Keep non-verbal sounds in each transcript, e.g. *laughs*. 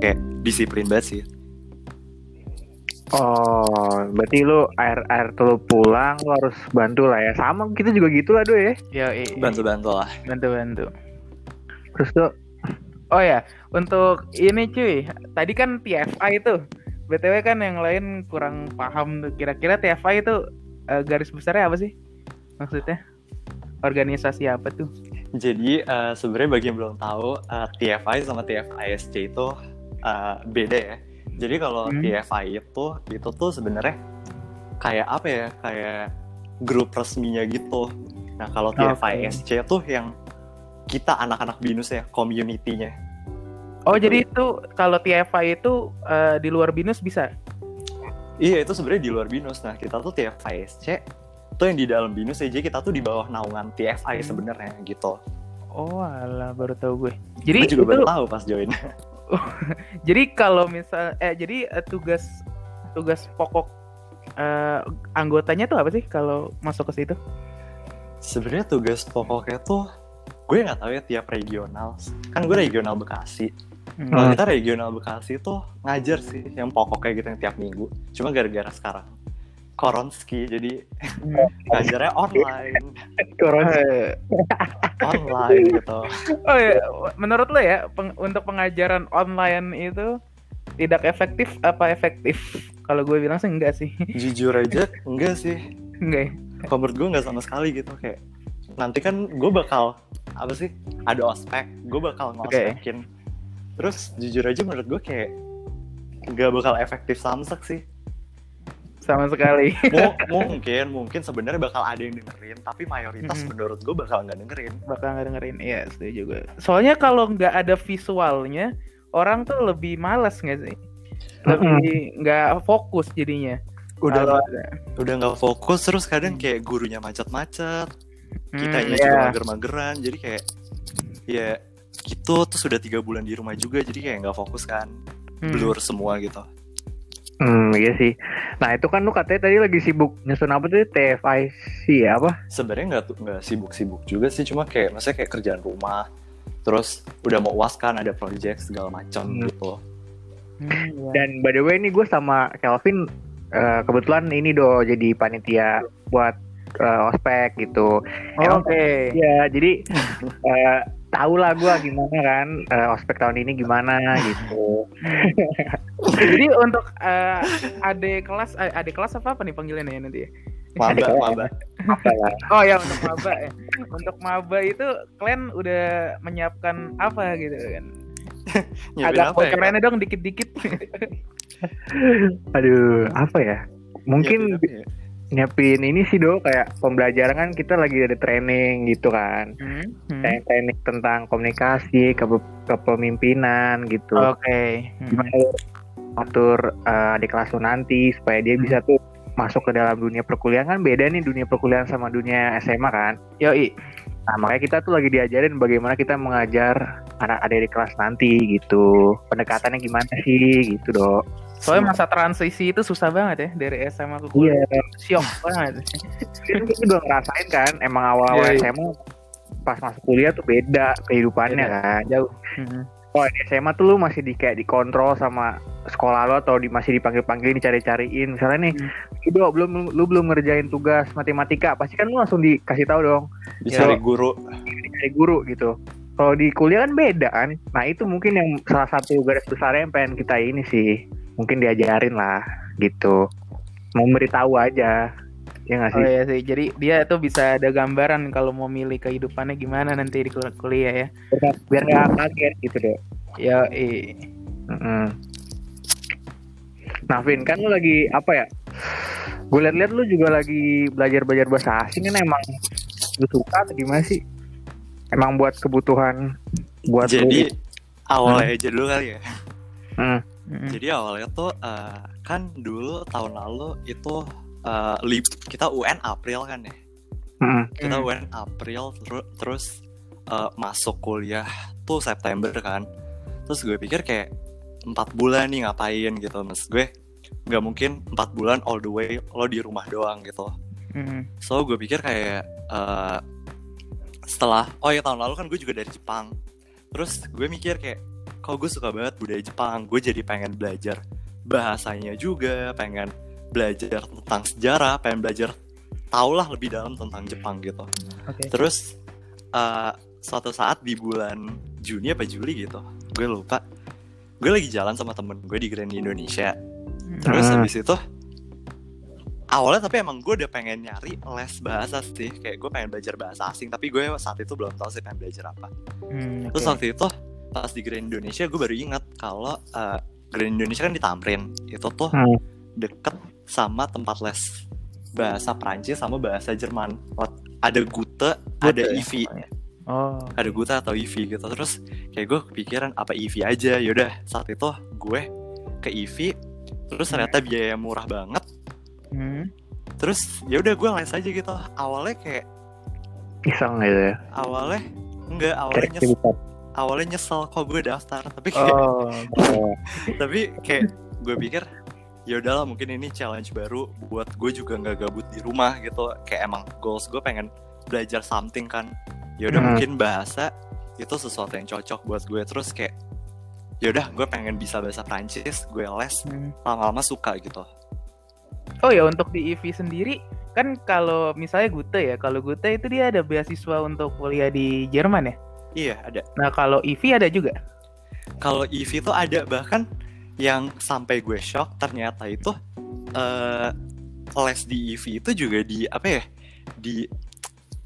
kayak disiplin banget sih Oh, berarti lu air air tuh lu pulang lu harus bantu lah ya. Sama kita juga gitu lah, doy ya. I- bantu-bantu lah bantu bantu. Terus tuh Oh ya, untuk ini cuy, tadi kan TFI itu, btw kan yang lain kurang paham tuh. Kira-kira TFI itu eh, garis besarnya apa sih? Maksudnya organisasi apa tuh? Jadi eh, sebenarnya bagi yang belum tahu eh, TFI sama TFISC itu eh, beda ya. Jadi kalau Hmm. TFI itu itu tuh sebenarnya kayak apa ya? Kayak grup resminya gitu. Nah kalau Oke. TFISC tuh yang kita anak-anak binus ya, community-nya. Oh Gitu. jadi itu kalau TFI itu eh, di luar binus bisa? Iya itu sebenarnya di luar binus. Nah kita tuh TFISC tuh yang di dalam binus aja kita tuh di bawah naungan TFI Hmm. sebenarnya gitu. Oh alah baru tahu gue. Jadi Gue juga itu, baru tahu pas join. *laughs* *laughs* jadi kalau misal eh jadi eh, tugas tugas pokok eh, anggotanya tuh apa sih kalau masuk ke situ? Sebenarnya tugas pokoknya tuh gue nggak tahu ya tiap regional. Kan gue regional Bekasi. Hmm. Kalau kita regional Bekasi tuh ngajar sih yang pokoknya gitu yang tiap minggu. Cuma gara-gara sekarang koronski jadi Hmm. ngajarnya online, corona Eh, online gitu. Oh ya, menurut lo ya peng- untuk pengajaran online itu tidak efektif apa efektif? Kalau gue bilang sih enggak sih, *laughs* Jujur aja enggak sih. enggak. ya? Kalau menurut gue nggak sama sekali gitu kayak nanti kan gue bakal apa sih ada ospek gue bakal ngospekin terus jujur aja menurut gue kayak nggak bakal efektif samsek sih Sama sekali. Mu- *laughs* mungkin mungkin sebenarnya bakal ada yang dengerin tapi mayoritas Mhm. menurut gue bakal nggak dengerin Bakal nggak dengerin. Iya, setuju juga. Soalnya kalau nggak ada visualnya, orang tuh lebih malas nggak sih? Lebih nggak fokus jadinya. udah ada. udah nggak fokus terus kadang kayak gurunya macet-macet Hmm, kitanya iya. juga mager-mageran jadi kayak ya gitu terus udah tiga bulan di rumah juga jadi kayak nggak fokus kan Hmm. blur semua gitu Hmm, iya sih. Nah, itu kan lu katanya tadi lagi sibuk nyusun apa tuh TFIC ya apa? sebenarnya nggak tuh nggak sibuk-sibuk juga sih cuma kayak maksudnya kayak kerjaan rumah terus udah mau uas kan ada project segala macam Hmm. gitu Hmm, iya. Dan by the way nih gue sama Kelvin eh, kebetulan ini do jadi panitia buat eh, ospek gitu. Oh, Oke. Iya, jadi *laughs* eh, tahu lah gue gimana kan eh, ospek tahun ini gimana gitu. *laughs* Jadi untuk eh, adik kelas eh, adik kelas apa apa nih panggilannya ya nanti ya? maba maba Apa ya? Oh ya untuk maba ya. Untuk maba itu kalian udah menyiapkan apa gitu kan? *laughs* Agak apa ya bocorannya dong dikit-dikit. Aduh, apa ya? Mungkin ya? Nyiapin ini sih do kayak pembelajaran kan kita lagi ada training gitu kan. Hmm, hmm. Training, training tentang komunikasi, kepe- kepemimpinan gitu. Oke. Hmm. Gimana lu atur eh, adik kelas nanti supaya dia bisa tuh masuk ke dalam dunia perkuliahan kan beda nih dunia perkuliahan sama dunia SMA kan. Yoi. Nah, makanya kita tuh lagi diajarin bagaimana kita mengajar anak adik kelas nanti gitu. Pendekatannya gimana sih gitu, Dok. Soalnya masa transisi itu susah banget ya dari SMA ke kuliah. Iya, Syok banget. kita kita udah ngerasain kan emang awal-awal Iya, iya. SMA pas masuk kuliah tuh beda kehidupannya Beda. kan. Jauh. Hmm. Oh, di SMA tuh lu masih di kayak dikontrol sama sekolah lo atau di, masih dipanggil-panggil dicari-cariin. Misalnya nih, Hmm. lu, belum lu belum ngerjain tugas matematika, pasti kan lu langsung dikasih tahu dong bisa Ya. guru dari guru gitu. Kalau di kuliah kan beda kan. Nah, itu mungkin yang salah satu garis besarnya yang pengen kita ini sih. Mungkin diajarin lah gitu. Mau beritahu aja. Ya nggak sih? Oh iya sih. Jadi dia tuh bisa ada gambaran kalau mau milih kehidupannya gimana nanti di kul- kuliah ya. Biar nggak kaget gitu deh. Ya, eh. Nah, Vin, kan lu lagi apa ya? Gue liat-liat lu juga lagi belajar-belajar bahasa asing kan emang lu suka atau gimana sih? Emang buat kebutuhan buat jadi lu? awalnya aja dulu kali ya Hmm. Mm-mm. jadi awalnya tuh eh, kan dulu tahun lalu itu eh, lib kita UN April kan ya Mm-mm. kita Hmm. UN April teru- terus eh, masuk kuliah tuh September kan terus gue pikir kayak empat bulan nih ngapain gitu mas gue nggak mungkin empat bulan all the way lo di rumah doang gitu Mm-mm. so gue pikir kayak eh, setelah oh ya tahun lalu kan gue juga dari Jepang terus gue mikir kayak kok gue suka banget budaya Jepang gue jadi pengen belajar bahasanya juga pengen belajar tentang sejarah pengen belajar tahulah lebih dalam tentang Jepang gitu Oke. terus eh, suatu saat di bulan Juni apa Juli gitu gue lupa gue lagi jalan sama temen gue di Grand Indonesia Hmm. terus Hmm. habis itu awalnya tapi emang gue udah pengen nyari les bahasa sih kayak gue pengen belajar bahasa asing tapi gue saat itu belum tahu sih pengen belajar apa Hmm, terus oke. waktu itu pas di Grand Indonesia gue baru ingat kalau eh, Grand Indonesia kan di Tamrin itu tuh Hmm. deket sama tempat les bahasa Prancis sama bahasa Jerman ada Gute, ada ya? Ivi Oh. ada Gute atau Ivi gitu terus kayak gue kepikiran apa Ivi aja yaudah saat itu gue ke Ivi terus ternyata biaya murah banget Hmm. terus ya udah gue les aja gitu awalnya kayak Iseng gitu ya. awalnya enggak awalnya nyesel. Awalnya nyesel kok gue daftar tapi kayak Oh. *laughs* Tapi kayak gue pikir ya udahlah mungkin ini challenge baru buat gue juga nggak gabut di rumah gitu kayak emang goals gue pengen belajar something kan ya udah Hmm. mungkin bahasa itu sesuatu yang cocok buat gue terus kayak ya udah gue pengen bisa bahasa Prancis gue les Hmm. lama-lama suka gitu Oh ya untuk di IV sendiri kan kalau misalnya Gute ya, kalau Gute itu dia ada beasiswa untuk kuliah di Jerman ya. Iya ada Nah kalau IV ada juga. kalau EV tuh ada bahkan yang sampai gue shock ternyata itu eh les di EV itu juga di apa ya di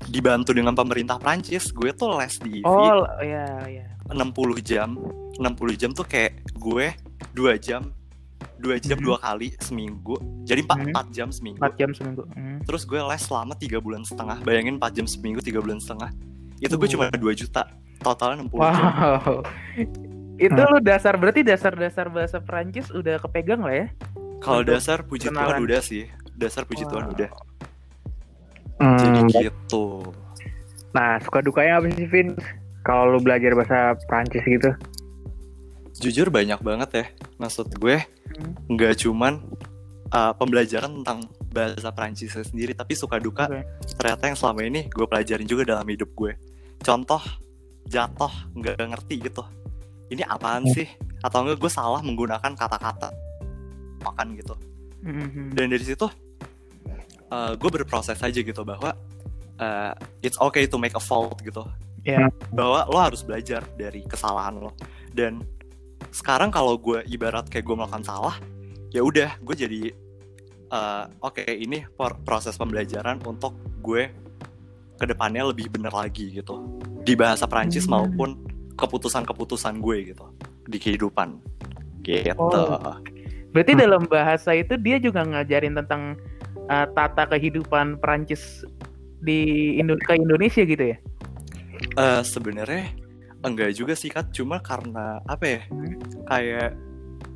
dibantu dengan pemerintah Prancis gue tuh les di EV Oh ya ya. 60 jam 60 jam tuh kayak gue dua jam dua jam Mhm. dua kali seminggu jadi empat Mhm. empat jam seminggu 4 jam seminggu. Hmm. terus gue les selama tiga bulan setengah bayangin 4 jam seminggu tiga bulan setengah itu gue cuma 2 juta totalnya 60 jam Wow. itu Hmm. lu dasar berarti dasar-dasar bahasa Prancis udah kepegang lah ya. kalau dasar puji Tuhan kenalan. udah sih dasar puji Tuhan Wow. udah Hmm, jadi gitu Nah, suka dukanya apa sih, Vin? Kalau lu belajar bahasa Prancis gitu? jujur banyak banget ya maksud gue Hmm. nggak cuman uh, pembelajaran tentang bahasa Prancis sendiri tapi suka duka Oke. ternyata yang selama ini gue pelajarin juga dalam hidup gue contoh jatuh nggak ngerti gitu. Ini apaan sih? Atau enggak gue salah menggunakan kata-kata makan gitu. Mhm. dan dari situ uh, gue berproses aja gitu bahwa uh, it's okay to make a fault gitu. Ya. bahwa lo harus belajar dari kesalahan lo. Dan sekarang kalau gue ibarat kayak gue melakukan salah ya udah gue jadi uh, oke ini por- proses pembelajaran untuk gue ke depannya lebih bener lagi gitu di bahasa Prancis Hmm. maupun keputusan-keputusan gue gitu di kehidupan gitu Oh. Berarti dalam bahasa itu dia juga ngajarin tentang uh, tata kehidupan Prancis di Indo ke Indonesia gitu ya. Eh, sebenarnya enggak juga sih Kat cuma karena apa ya Hmm. kayak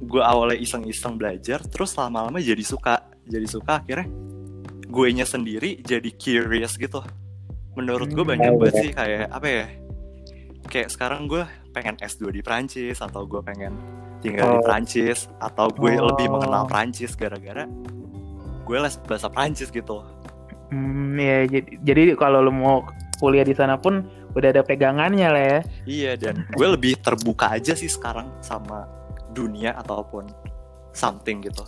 gue awalnya iseng-iseng belajar terus lama-lama jadi suka jadi suka akhirnya gue nya sendiri jadi curious gitu menurut gue Hmm. banyak Oh, banget iya. sih kayak apa ya kayak sekarang gue pengen S2 di Prancis atau gue pengen tinggal di Oh. Prancis atau gue Oh. lebih mengenal Prancis gara-gara gue les bahasa Prancis gitu Hmm, ya jadi, jadi kalau lu mau kuliah di sana pun udah ada pegangannya lah ya. iya dan gue lebih terbuka aja sih sekarang sama dunia ataupun something gitu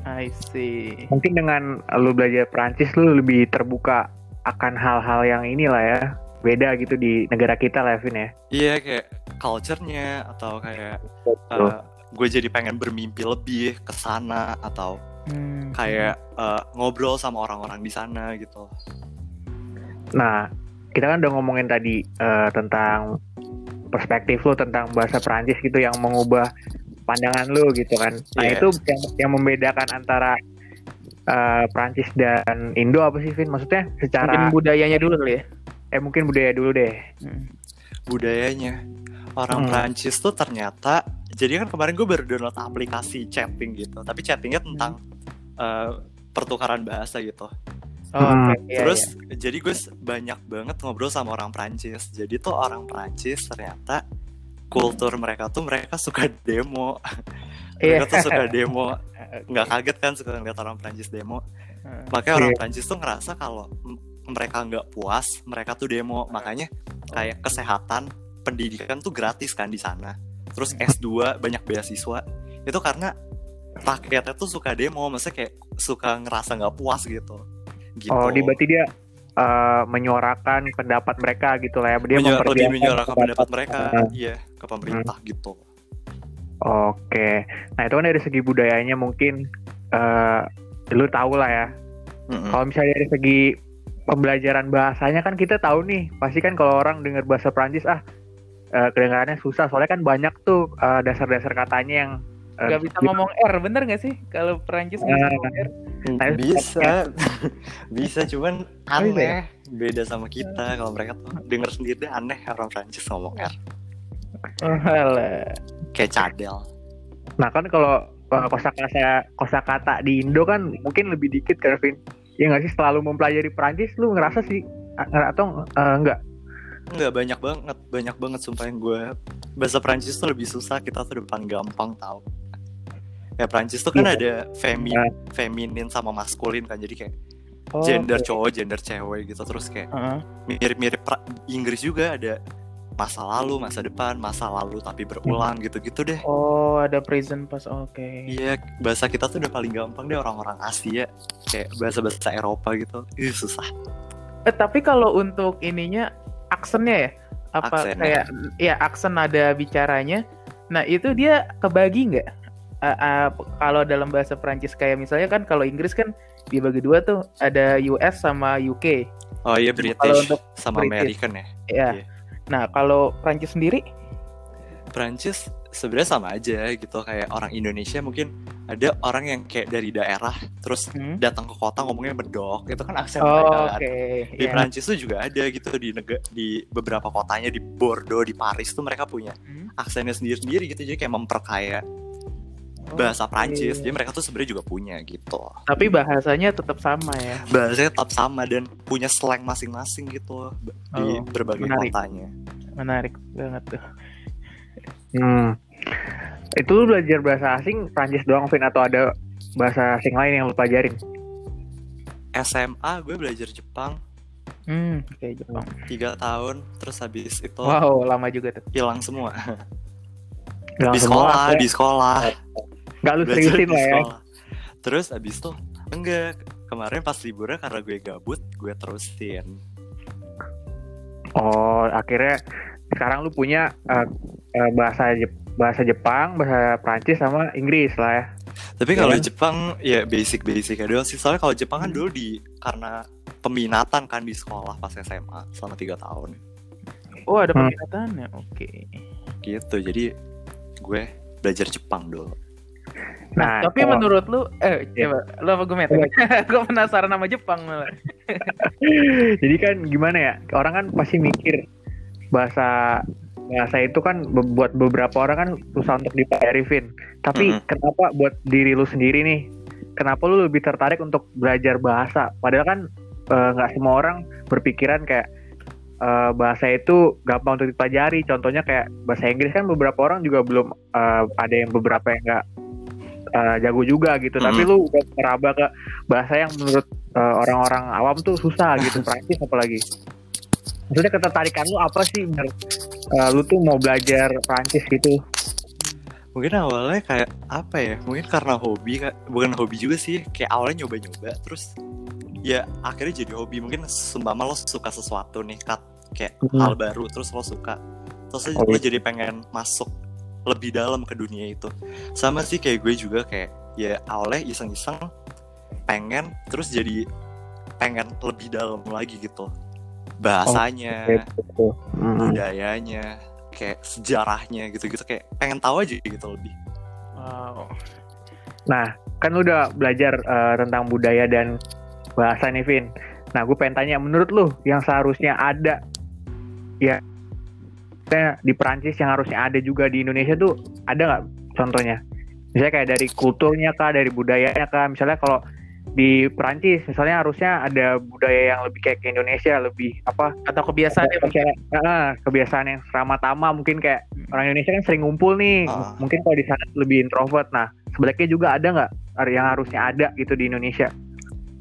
I see. Mungkin dengan lu belajar Prancis, lu lebih terbuka akan hal-hal yang inilah ya. Beda gitu di negara kita lah, Vin ya. Iya kayak culture-nya atau kayak Betul. uh, gue jadi pengen bermimpi lebih ke sana atau Hmm. kayak uh, ngobrol sama orang-orang di sana gitu. Nah, kita kan udah ngomongin tadi eh, tentang perspektif lu tentang bahasa Prancis gitu yang mengubah pandangan lu gitu kan. Nah, Iya. itu yang, yang membedakan antara eh, Prancis dan Indo apa sih, Vin? Maksudnya mungkin secara budayanya dulu kali ya. eh mungkin budaya dulu deh. Hmm. Budayanya orang Hmm. Prancis tuh ternyata jadi kan kemarin gue baru download aplikasi chatting gitu, tapi chattingnya tentang uh, pertukaran bahasa gitu. Oh, Hmm. oke, iya, Terus jadi gue banyak banget ngobrol sama orang Prancis. Jadi tuh orang Prancis ternyata kultur mereka tuh mereka suka demo. *laughs* Iya. mereka tuh suka demo. Nggak kaget kan suka ngeliat orang Prancis demo. iya. Makanya orang Prancis tuh ngerasa kalau mereka nggak puas, mereka tuh demo. Makanya kayak kesehatan, pendidikan tuh gratis kan di sana. terus S2 banyak beasiswa itu karena rakyatnya tuh suka demo maksudnya kayak suka ngerasa nggak puas gitu gitu Oh, di berarti dia eh, menyuarakan pendapat mereka gitu lah ya. Dia Menyu- lebih menyuarakan pendapat mereka Ah. iya ke pemerintah gitu Oke. Nah, itu kan dari segi budayanya mungkin eh lu tahu lah ya. Mm-mm. Kalau misalnya dari segi pembelajaran bahasanya kan kita tahu nih, pasti kan kalau orang dengar bahasa Prancis ah eh, kedengarannya susah soalnya kan banyak tuh eh, dasar-dasar katanya yang eh, Gak bisa ngomong R, bener gak sih? Kalau Perancis nggak bisa Ah. ngomong R. Nah, bisa *laughs* bisa cuman Oh, iya ya? aneh beda sama kita kalau mereka tuh denger sendiri deh aneh orang Prancis ngomong R Oh. Kayak cadel Nah kan kalau uh, kosakata kosakata di Indo kan mungkin lebih dikit kan Vin. Ya nggak sih selalu mempelajari Perancis lu ngerasa sih atau uh, enggak? nggak banyak banget banyak banget sumpah yang gue bahasa Prancis tuh lebih susah kita tuh depan gampang tau ya Prancis tuh kan Iya. ada femi Nah. feminin sama maskulin kan jadi kayak Oh, gender oke. cowok gender cewek gitu terus kayak mirip-mirip pra- Inggris juga ada masa lalu masa depan masa lalu tapi berulang gitu-gitu deh Oh, ada prison pass. Oke. Iya, bahasa kita tuh udah paling gampang deh orang-orang Asia. Kayak bahasa-bahasa Eropa gitu. Ih, susah. Eh, tapi kalau untuk ininya aksennya ya? Apa Aksen, kayak ya aksen ada bicaranya. Nah, itu dia kebagi nggak? Eh, eh, kalau dalam bahasa Perancis kayak misalnya kan kalau Inggris kan dibagi dua tuh ada US sama UK. Oh iya, Kalau British untuk sama British. American ya. Ya. Iya. Nah, kalau Perancis sendiri Prancis sebenarnya sama aja gitu kayak orang Indonesia mungkin ada orang yang kayak dari daerah terus Hmm. datang ke kota ngomongnya medok itu kan aksen Oh, mereka kan. Di Ya. Prancis tuh juga ada gitu di nega- di beberapa kotanya di Bordeaux, di Paris tuh mereka punya Hmm. aksennya sendiri-sendiri gitu jadi kayak memperkaya bahasa. Prancis. Jadi mereka tuh sebenarnya juga punya gitu. Tapi bahasanya tetap sama ya. bahasanya tetap sama dan punya slang masing-masing gitu di Oh, berbagai menarik. kotanya. Menarik banget tuh. Hmm. Itu lu belajar bahasa asing Prancis doang Vin atau ada bahasa asing lain yang lu pelajarin? SMA gue belajar Jepang Hmm, oke Jepang. tiga tahun, terus habis itu Wow, lama juga tuh. hilang semua Bilang di semua, sekolah, ya. di sekolah, Nggak lu seriusin lah ya. Terus habis itu enggak kemarin pas liburnya karena gue gabut, gue terusin. Oh, akhirnya sekarang lu punya uh, uh, bahasa Jep- bahasa Jepang, bahasa Prancis sama Inggris lah ya. Tapi kalau kan? Jepang ya basic-basic doang sih. Soalnya kalau Jepang kan Hmm. dulu di karena peminatan kan di sekolah pas SMA selama tiga tahun Oh, ada Hmm. peminatannya. Oke. gitu. Jadi gue belajar Jepang dulu. Nah, Tapi kalau- menurut lu eh Iya. coba lu apa gue met? gue penasaran sama Jepang malah. *laughs* Jadi kan gimana ya? Orang kan pasti mikir bahasa bahasa itu kan buat beberapa orang kan susah untuk dipelajari Vin. Tapi Mm-mm. kenapa buat diri lu sendiri nih? Kenapa lu lebih tertarik untuk belajar bahasa? Padahal kan eh, nggak semua orang berpikiran kayak eh, bahasa itu gampang untuk dipelajari. Contohnya kayak bahasa Inggris kan beberapa orang juga belum eh, ada yang beberapa yang nggak eh, jago juga gitu. Tapi Mm. lu udah meraba ke bahasa yang menurut eh, orang-orang awam tuh susah gitu. *laughs* Prancis apalagi. Maksudnya ketertarikan lu apa sih biar eh, lu tuh mau belajar Prancis gitu? Mungkin awalnya kayak apa ya? Mungkin karena hobi, bukan hobi juga sih. Kayak awalnya nyoba-nyoba, terus ya akhirnya jadi hobi. Mungkin seumpama lo suka sesuatu nih, Kat. Kayak Hmm. hal baru, terus lo suka. Terus Oh, lo iya. jadi pengen masuk lebih dalam ke dunia itu. Sama sih kayak gue juga kayak ya awalnya iseng-iseng pengen, terus jadi pengen lebih dalam lagi gitu. Bahasanya, Gitu. Hmm. budayanya, kayak sejarahnya gitu-gitu kayak pengen tahu aja gitu lebih. Wow. Nah, kan lu udah belajar eh, tentang budaya dan bahasa nih, Vin. Nah, gue pengen tanya, menurut lu yang seharusnya ada ya misalnya di Perancis yang harusnya ada juga di Indonesia tuh ada nggak contohnya? Misalnya kayak dari kulturnya kah, dari budayanya kah? Misalnya kalau di Perancis misalnya harusnya ada budaya yang lebih kayak ke Indonesia, lebih apa? Atau kebiasaan ya mungkin. Kayak, ah, kebiasaan yang ramah tamah mungkin kayak orang Indonesia kan sering ngumpul nih. Ah. Mungkin kalau di sana lebih introvert. Nah, sebenarnya juga ada nggak yang harusnya ada gitu di Indonesia?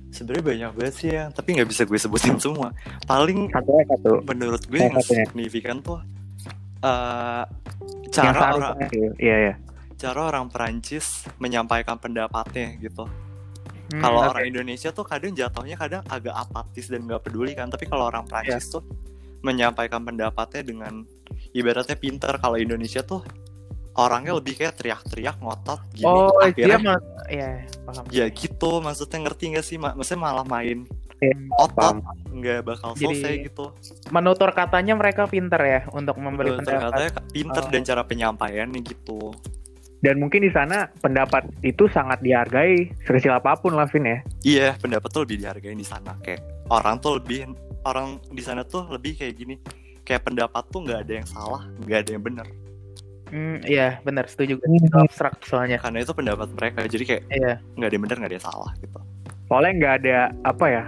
Sebenarnya banyak banget sih ya, tapi nggak bisa gue sebutin semua. Paling Satu satu. menurut gue Salah yang satunya. signifikan tuh yang cara orang. Iya ya. cara orang Perancis menyampaikan pendapatnya gitu. Hmm, kalau oke. orang Indonesia tuh kadang jatuhnya kadang agak apatis dan nggak peduli kan. Tapi kalau orang Perancis Iya. tuh menyampaikan pendapatnya dengan ibaratnya pinter. Kalau Indonesia tuh orangnya lebih kayak teriak-teriak ngotot gini. Oh, dia Akhirnya mah ya paham. ya gitu maksudnya ngerti gak sih Ma- maksudnya malah main Iya, otot nggak bakal Jadi, selesai gitu Menutur katanya mereka pinter ya untuk memberi Betul, pendapat. katanya pinter Oh. dan cara penyampaiannya gitu Dan mungkin di sana pendapat itu sangat dihargai sekecil apa pun lah Vin ya. iya pendapat tuh lebih dihargai di sana kayak orang tuh lebih orang di sana tuh lebih kayak gini kayak pendapat tuh nggak ada yang salah nggak ada yang benar Hmm, iya benar setuju gue. Hmm. Itu abstrak soalnya. karena itu pendapat mereka jadi kayak Iya. nggak ada yang benar nggak ada yang salah gitu Soalnya nggak ada apa ya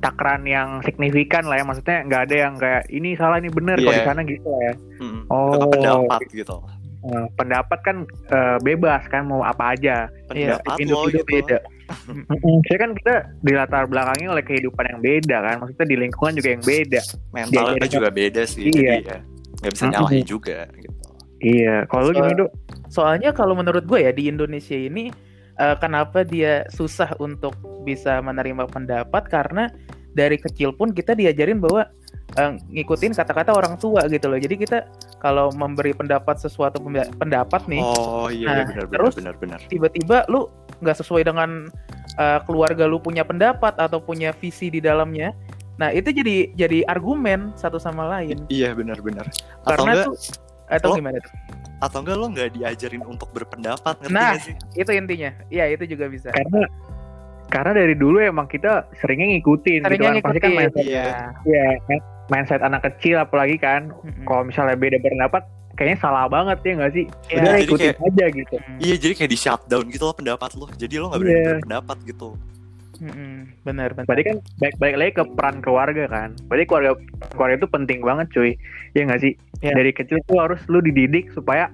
takaran yang signifikan lah ya. Maksudnya nggak ada yang kayak ini salah ini benar. Kalau Iya. di sana gitu lah ya. Mm-mm. Oh. Kan pendapat gitu Eh, pendapat kan eh, bebas kan mau apa aja. Iya, pendapat lo individu gitu beda. Saya kan kita di latar belakangi oleh kehidupan yang beda kan. Maksudnya di lingkungan juga yang beda. mentalnya Diajarin- juga beda sih Iya. jadi ya nggak bisa nyalahin juga gitu Iya. Kalau So- gimana Dok? Soalnya kalau menurut gue ya di Indonesia ini eh, kenapa dia susah untuk bisa menerima pendapat karena dari kecil pun kita diajarin bahwa eh, ngikutin kata-kata orang tua gitu loh. Jadi kita kalau memberi pendapat sesuatu pendapat nih oh iya Nah, iya benar benar terus- benar benar tiba-tiba lu nggak sesuai dengan eh, keluarga lu punya pendapat atau punya visi di dalamnya. Nah, itu jadi jadi argumen satu sama lain. iya benar benar atau Karena enggak tuh atau lo- gimana tuh? Atau enggak lo nggak diajarin untuk berpendapat ngerti Nah. nggak sih Itu intinya. Iya, itu juga bisa. Karena karena dari dulu emang kita seringnya ngikutin Seringnya gitu kan. Pasti kan ngikutin. mindset, Iya. ya, mindset anak kecil apalagi kan. Mm-mm. Kalau misalnya beda pendapat kayaknya salah banget ya nggak sih? Iya, Udah jadi ikutin kayak- aja gitu. Mm. Iya jadi kayak di shutdown gitu loh pendapat lo Jadi lo gak berani Iya. berpendapat gitu Mm-mm. Benar, benar. Berarti kan baik-baik lagi ke peran keluarga kan. Berarti keluarga keluarga itu penting banget cuy. Iya nggak sih? Iya. Dari kecil tuh harus lu dididik supaya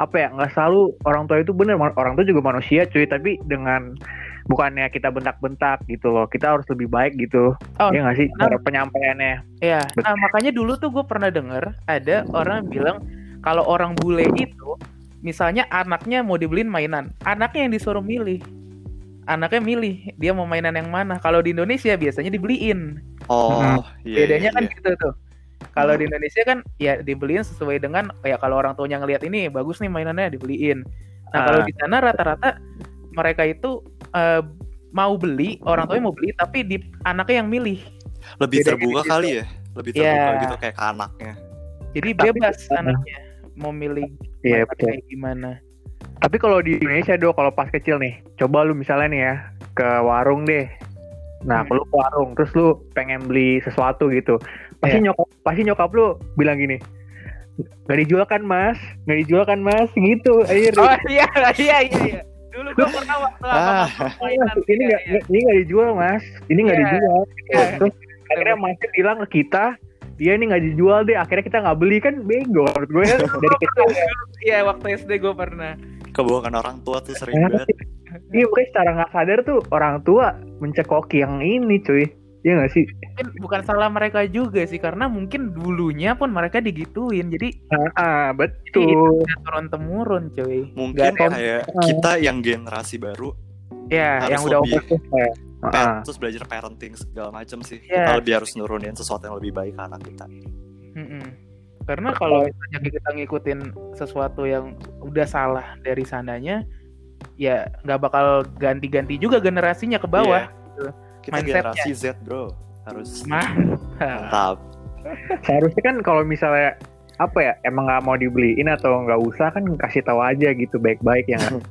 apa ya nggak selalu orang tua itu bener orang tua juga manusia cuy tapi dengan bukannya kita bentak-bentak gitu loh kita harus lebih baik gitu Oh, Iya nggak sih nah. cara penyampaiannya Iya. Betul. Nah, makanya dulu tuh gue pernah denger ada orang bilang kalau orang bule itu misalnya anaknya mau dibeliin mainan, anaknya yang disuruh milih. Anaknya milih dia mau mainan yang mana. Kalau di Indonesia biasanya dibeliin. Oh Hmm. iya Bedanya iya, kan iya. gitu tuh. Kalau Hmm. di Indonesia kan ya dibeliin sesuai dengan ya kalau orang tuanya ngelihat ini bagus nih mainannya dibeliin. Nah, kalau Ah. di sana rata-rata mereka itu eh, mau beli, orang tuanya mau beli tapi di anaknya yang milih. Lebih bedanya terbuka kali ya Lebih terbuka Iya. gitu kayak ke anaknya Jadi Tapi- bebas Ah. anaknya mau milih Iya mainan betul kayak gimana. Tapi kalau di Indonesia do kalau pas kecil nih coba lu misalnya nih ya ke warung deh nah Hmm. lu ke warung terus lu pengen beli sesuatu gitu pasti Iya. nyokap pasti nyokap lu bilang gini nggak dijual kan mas nggak dijual kan mas gitu akhir *laughs* Oh iya iya iya iya. Dulu gua *laughs* pernah waktu Ah. mainan *laughs* ini nggak iya, ini nggak dijual mas ini nggak Iya. dijual iya. terus akhirnya masnya bilang ke kita dia ini nggak dijual deh akhirnya kita nggak beli kan bego menurut gue ya dari kecil ya. Iya waktu SD gue pernah. Kebawakan orang tua tuh sering Nah, banget Iya makanya secara nggak sadar tuh orang tua mencekoki yang ini cuy Iya nggak sih? Mungkin bukan salah mereka juga sih karena mungkin dulunya pun mereka digituin jadi Ah, betul. turun temurun cuy. Mungkin kayak kita yang generasi baru ya harus yang udah lebih- over Ah, pa- terus belajar parenting segala macam sih Iya. Kita lebih harus nurunin sesuatu yang lebih baik ke anak kita. Karena kalau misalnya kita ngikutin sesuatu yang udah salah dari sananya, ya nggak bakal ganti-ganti juga generasinya ke bawah. Kita Mindsetnya. generasi Z bro. Harus Mah, mantap. *laughs* Seharusnya kan kalau misalnya apa ya emang nggak mau dibeliin atau nggak usah kan kasih tahu aja gitu baik-baik ya nggak?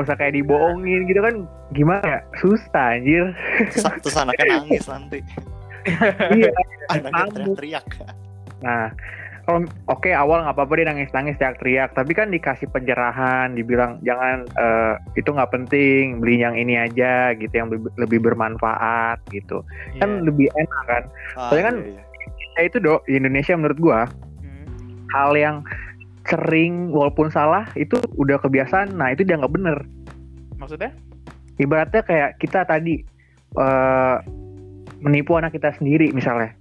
*laughs* usah kayak dibohongin gitu kan gimana? Ya susah anjir. Terus, terus anaknya nangis nanti. Iya. *laughs* Anaknya teriak-teriak nah kalau oke awal nggak apa-apa dia nangis-nangis teriak-teriak tapi kan dikasih pencerahan dibilang jangan eh, itu nggak penting beli yang ini aja gitu yang lebih, lebih bermanfaat gitu kan Iya. lebih enak kan Ah, Soalnya kan iya, iya. ya itu dok di Indonesia menurut gua Hmm. hal yang sering walaupun salah itu udah kebiasaan nah itu dia nggak bener Maksudnya? ibaratnya kayak kita tadi eh, menipu anak kita sendiri misalnya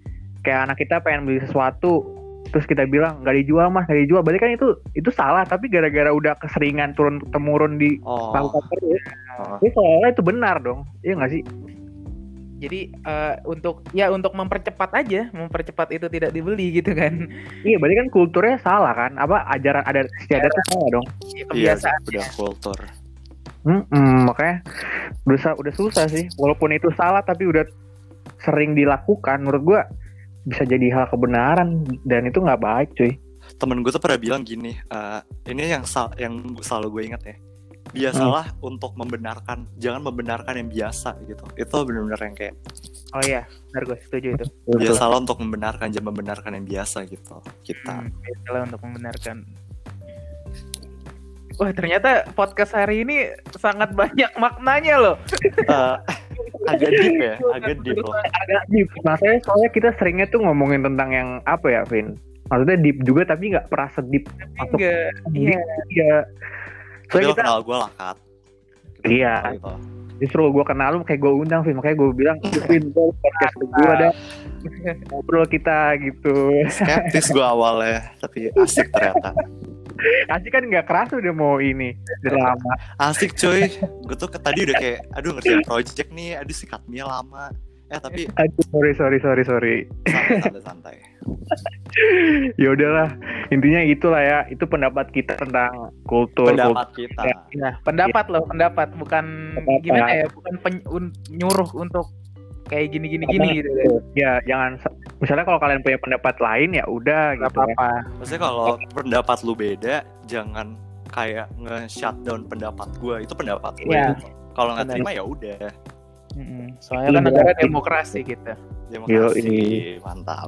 kayak anak kita pengen beli sesuatu terus kita bilang nggak dijual mas nggak dijual berarti kan itu itu salah tapi gara-gara udah keseringan turun temurun di Oh, lakukan terus oh. itu seolah itu benar dong iya nggak sih Jadi eh, untuk ya untuk mempercepat aja, mempercepat itu tidak dibeli gitu kan. iya berarti kan kulturnya salah kan apa ajaran ada istiadatnya salah dong Ya, iya kebiasaan. udah kultur Mm-mm, makanya udah udah susah sih walaupun itu salah tapi udah sering dilakukan menurut gua bisa jadi hal kebenaran dan itu nggak baik cuy. Temen gue tuh pernah bilang gini eh, ini yang sal- yang selalu gue ingat ya. Biasalah untuk membenarkan jangan membenarkan yang biasa gitu. Itu benar-benar yang kayak Oh iya, benar gue setuju itu. biasalah untuk membenarkan jangan membenarkan yang biasa gitu kita. Hmm, biasalah untuk membenarkan. Wah ternyata podcast hari ini sangat banyak maknanya loh. Eh, agak deep ya agak deep loh. Agak deep. Maksudnya soalnya kita seringnya tuh ngomongin tentang yang apa ya Vin? Maksudnya deep juga tapi nggak pernah sedip masuk Enggak, deep iya. ya soalnya kita kenal gue lah kat Iya. justru gue kenal lu kayak gue undang Vin. Makanya gue bilang "Yuk, Vin ntar podcast gue ada *laughs* ngobrol kita gitu. Skeptis gue awalnya tapi asik ternyata *laughs* Asik kan nggak keras udah mau ini udah lama asik cuy. Gue tuh ke- tadi udah kayak aduh ngerjain project nih. Aduh sikatnya lama. Eh tapi Aduh, sorry sorry sorry sorry. Santai santai santai. *laughs* Ya udahlah. Intinya itulah ya. Itu pendapat kita tentang kultur pendapat kita. Nah, pendapat loh, pendapat. Bukan Pendapat. gimana ya, bukan pen- un- nyuruh untuk kayak gini gini gini gitu. kultur. ya jangan misalnya kalau kalian punya pendapat lain ya udah Gak gitu ya. apa-apa. maksudnya kalau pendapat lu beda jangan kayak nge-shutdown pendapat gue itu pendapat gue Iya. gitu. kalau nggak terima ya udah. Soalnya kan negara demokrasi gitu. demokrasi Yoi. mantap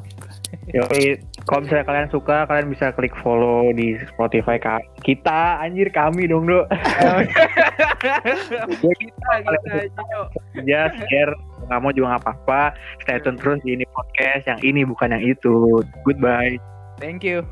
Yoi, kalau misalnya kalian suka kalian bisa klik follow di Spotify ka- kita anjir kami dong do *laughs* kita kita Cino. ya share nggak mau juga nggak apa-apa. Stay tune terus di ini podcast yang ini bukan yang itu. Goodbye. Thank you.